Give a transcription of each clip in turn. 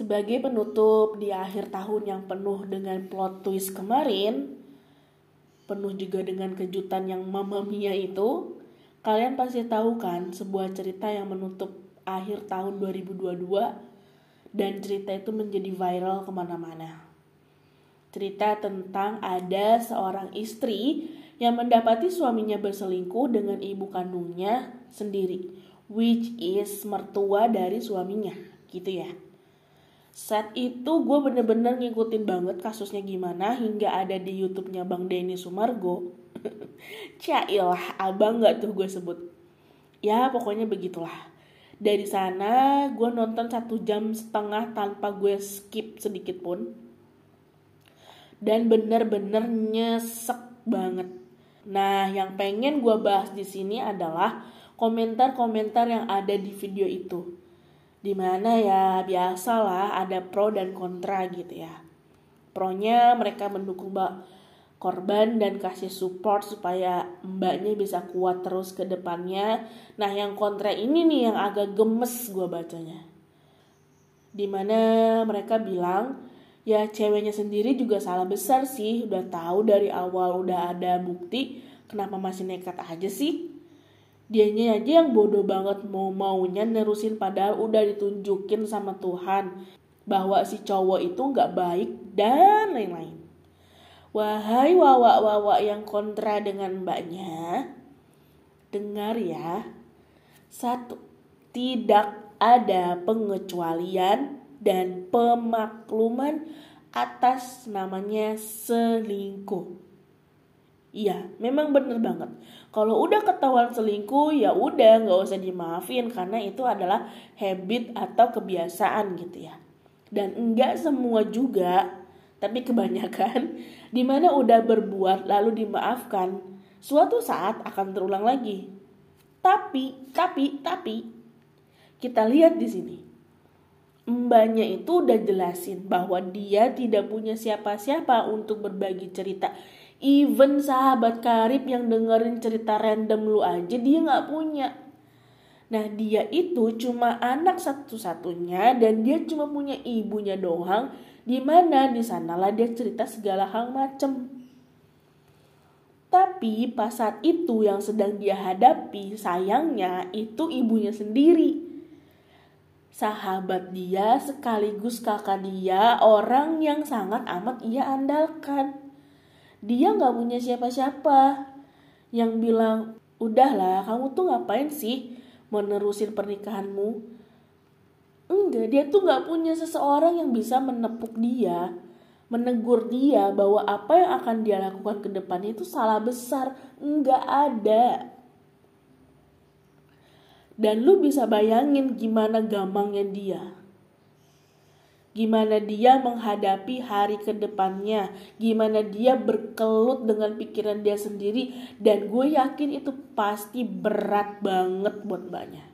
Sebagai penutup di akhir tahun yang penuh dengan plot twist kemarin, penuh juga dengan kejutan yang Mamma Mia itu, kalian pasti tahu kan sebuah cerita yang menutup akhir tahun 2022 dan cerita itu menjadi viral ke mana-mana. Cerita tentang ada seorang istri yang mendapati suaminya berselingkuh dengan ibu kandungnya sendiri, which is mertua dari suaminya, gitu ya. Saat itu gue bener-bener ngikutin banget kasusnya gimana hingga ada di YouTube-nya Bang Denny Sumargo. Cailah, abang gak tuh gue sebut. Ya pokoknya begitulah. Dari sana gue nonton satu jam setengah tanpa gue skip sedikit pun. Dan bener-bener nyesek banget. Nah yang pengen gue bahas di sini adalah komentar-komentar yang ada di video itu di mana ya biasalah ada pro dan kontra gitu ya. Pronya mereka mendukung mbak korban dan kasih support supaya mbaknya bisa kuat terus ke depannya. Nah yang kontra ini nih yang agak gemes gue bacanya. Di mana mereka bilang ya ceweknya sendiri juga salah besar sih. Udah tahu dari awal udah ada bukti kenapa masih nekat aja sih Dianya aja yang bodoh banget mau maunya nerusin padahal udah ditunjukin sama Tuhan bahwa si cowok itu nggak baik dan lain-lain. Wahai wawak-wawak yang kontra dengan mbaknya, dengar ya. Satu, tidak ada pengecualian dan pemakluman atas namanya selingkuh. Iya, memang bener banget. Kalau udah ketahuan selingkuh, ya udah nggak usah dimaafin karena itu adalah habit atau kebiasaan gitu ya. Dan enggak semua juga, tapi kebanyakan di mana udah berbuat lalu dimaafkan, suatu saat akan terulang lagi. Tapi, tapi, tapi, kita lihat di sini. Mbaknya itu udah jelasin bahwa dia tidak punya siapa-siapa untuk berbagi cerita Even sahabat karib yang dengerin cerita random lu aja dia gak punya. Nah dia itu cuma anak satu-satunya dan dia cuma punya ibunya doang. Di mana di sanalah dia cerita segala hal macem. Tapi pas saat itu yang sedang dia hadapi sayangnya itu ibunya sendiri. Sahabat dia sekaligus kakak dia orang yang sangat amat ia andalkan dia nggak punya siapa-siapa. Yang bilang udahlah kamu tuh ngapain sih menerusin pernikahanmu? Enggak dia tuh nggak punya seseorang yang bisa menepuk dia menegur dia bahwa apa yang akan dia lakukan ke depan itu salah besar. Enggak ada. Dan lu bisa bayangin gimana gampangnya dia gimana dia menghadapi hari ke depannya, gimana dia berkelut dengan pikiran dia sendiri, dan gue yakin itu pasti berat banget buat mbaknya.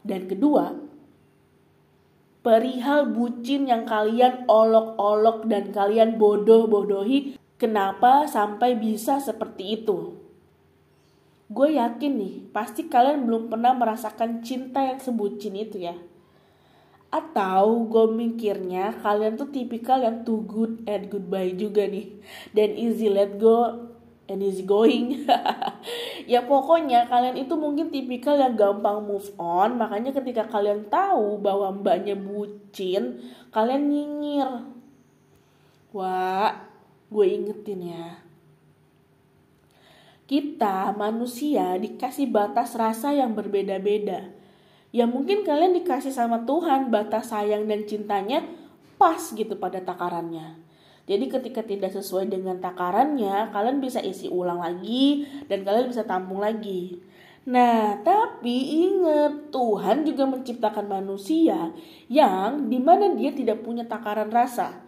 Dan kedua, perihal bucin yang kalian olok-olok dan kalian bodoh-bodohi, kenapa sampai bisa seperti itu? Gue yakin nih, pasti kalian belum pernah merasakan cinta yang sebucin itu ya atau gue mikirnya kalian tuh tipikal yang too good and goodbye juga nih. Dan easy let go and easy going. Ya pokoknya kalian itu mungkin tipikal yang gampang move on. Makanya ketika kalian tahu bahwa mbaknya bucin kalian nyinyir. Wah gue ingetin ya. Kita manusia dikasih batas rasa yang berbeda-beda ya mungkin kalian dikasih sama Tuhan batas sayang dan cintanya pas gitu pada takarannya. Jadi ketika tidak sesuai dengan takarannya, kalian bisa isi ulang lagi dan kalian bisa tampung lagi. Nah, tapi ingat Tuhan juga menciptakan manusia yang di mana dia tidak punya takaran rasa.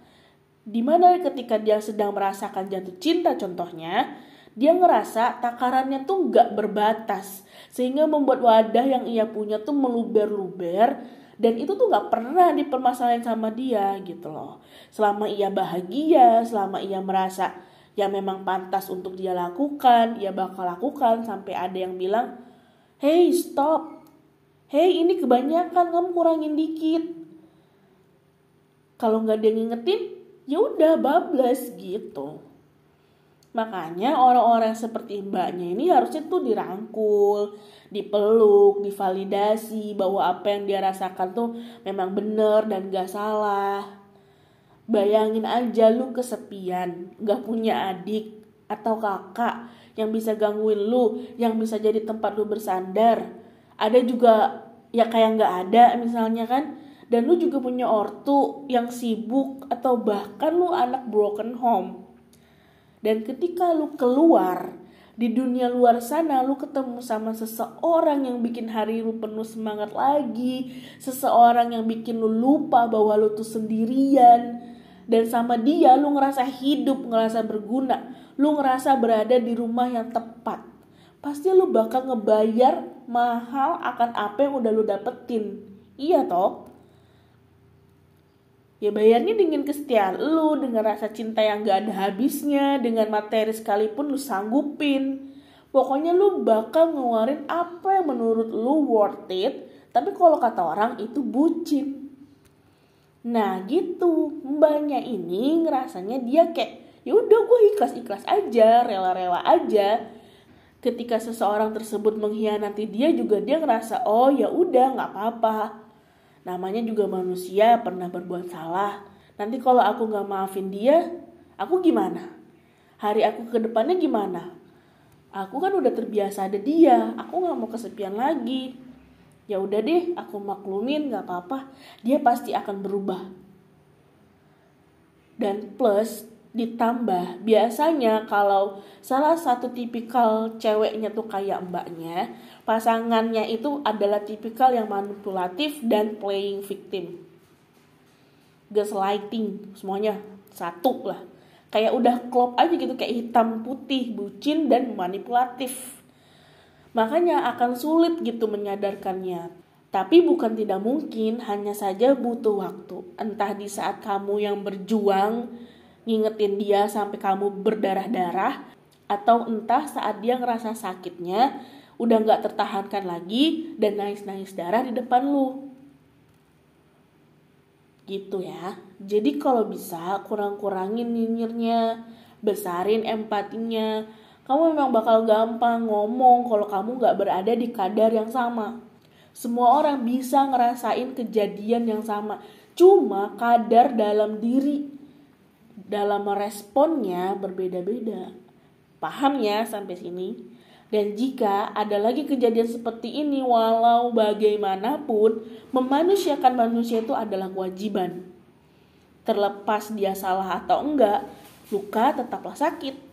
Di mana ketika dia sedang merasakan jatuh cinta contohnya, dia ngerasa takarannya tuh gak berbatas. Sehingga membuat wadah yang ia punya tuh meluber-luber dan itu tuh gak pernah dipermasalahin sama dia gitu loh. Selama ia bahagia, selama ia merasa yang memang pantas untuk dia lakukan, ia bakal lakukan sampai ada yang bilang, "Hey, stop. Hey, ini kebanyakan, kamu kurangin dikit." Kalau nggak dia ngingetin, ya udah bablas gitu. Makanya orang-orang seperti mbaknya ini harusnya tuh dirangkul, dipeluk, divalidasi bahwa apa yang dia rasakan tuh memang benar dan gak salah. Bayangin aja lu kesepian, gak punya adik atau kakak yang bisa gangguin lu, yang bisa jadi tempat lu bersandar. Ada juga ya kayak gak ada misalnya kan. Dan lu juga punya ortu yang sibuk atau bahkan lu anak broken home. Dan ketika lu keluar di dunia luar sana lu ketemu sama seseorang yang bikin hari lu penuh semangat lagi, seseorang yang bikin lu lupa bahwa lu tuh sendirian, dan sama dia lu ngerasa hidup, ngerasa berguna, lu ngerasa berada di rumah yang tepat. Pasti lu bakal ngebayar mahal akan apa yang udah lu dapetin. Iya toh? Ya bayarnya dengan kesetiaan lu, dengan rasa cinta yang gak ada habisnya, dengan materi sekalipun lu sanggupin. Pokoknya lu bakal ngeluarin apa yang menurut lu worth it, tapi kalau kata orang itu bucin. Nah gitu, mbaknya ini ngerasanya dia kayak ya udah gue ikhlas ikhlas aja, rela-rela aja. Ketika seseorang tersebut mengkhianati dia juga dia ngerasa oh ya udah nggak apa-apa. Namanya juga manusia pernah berbuat salah. Nanti kalau aku nggak maafin dia, aku gimana? Hari aku ke depannya gimana? Aku kan udah terbiasa ada dia, aku nggak mau kesepian lagi ya udah deh aku maklumin gak apa-apa dia pasti akan berubah dan plus ditambah. Biasanya kalau salah satu tipikal ceweknya tuh kayak mbaknya pasangannya itu adalah tipikal yang manipulatif dan playing victim. Gaslighting semuanya. Satu lah. Kayak udah klop aja gitu kayak hitam putih bucin dan manipulatif. Makanya akan sulit gitu menyadarkannya. Tapi bukan tidak mungkin, hanya saja butuh waktu. Entah di saat kamu yang berjuang ngingetin dia sampai kamu berdarah-darah, atau entah saat dia ngerasa sakitnya, udah gak tertahankan lagi dan nangis-nangis darah di depan lu. Gitu ya. Jadi kalau bisa kurang-kurangin nyinyirnya, besarin empatinya, kamu memang bakal gampang ngomong kalau kamu gak berada di kadar yang sama. Semua orang bisa ngerasain kejadian yang sama, cuma kadar dalam diri, dalam meresponnya berbeda-beda. Paham ya sampai sini? Dan jika ada lagi kejadian seperti ini, walau bagaimanapun, memanusiakan manusia itu adalah kewajiban. Terlepas dia salah atau enggak, luka tetaplah sakit.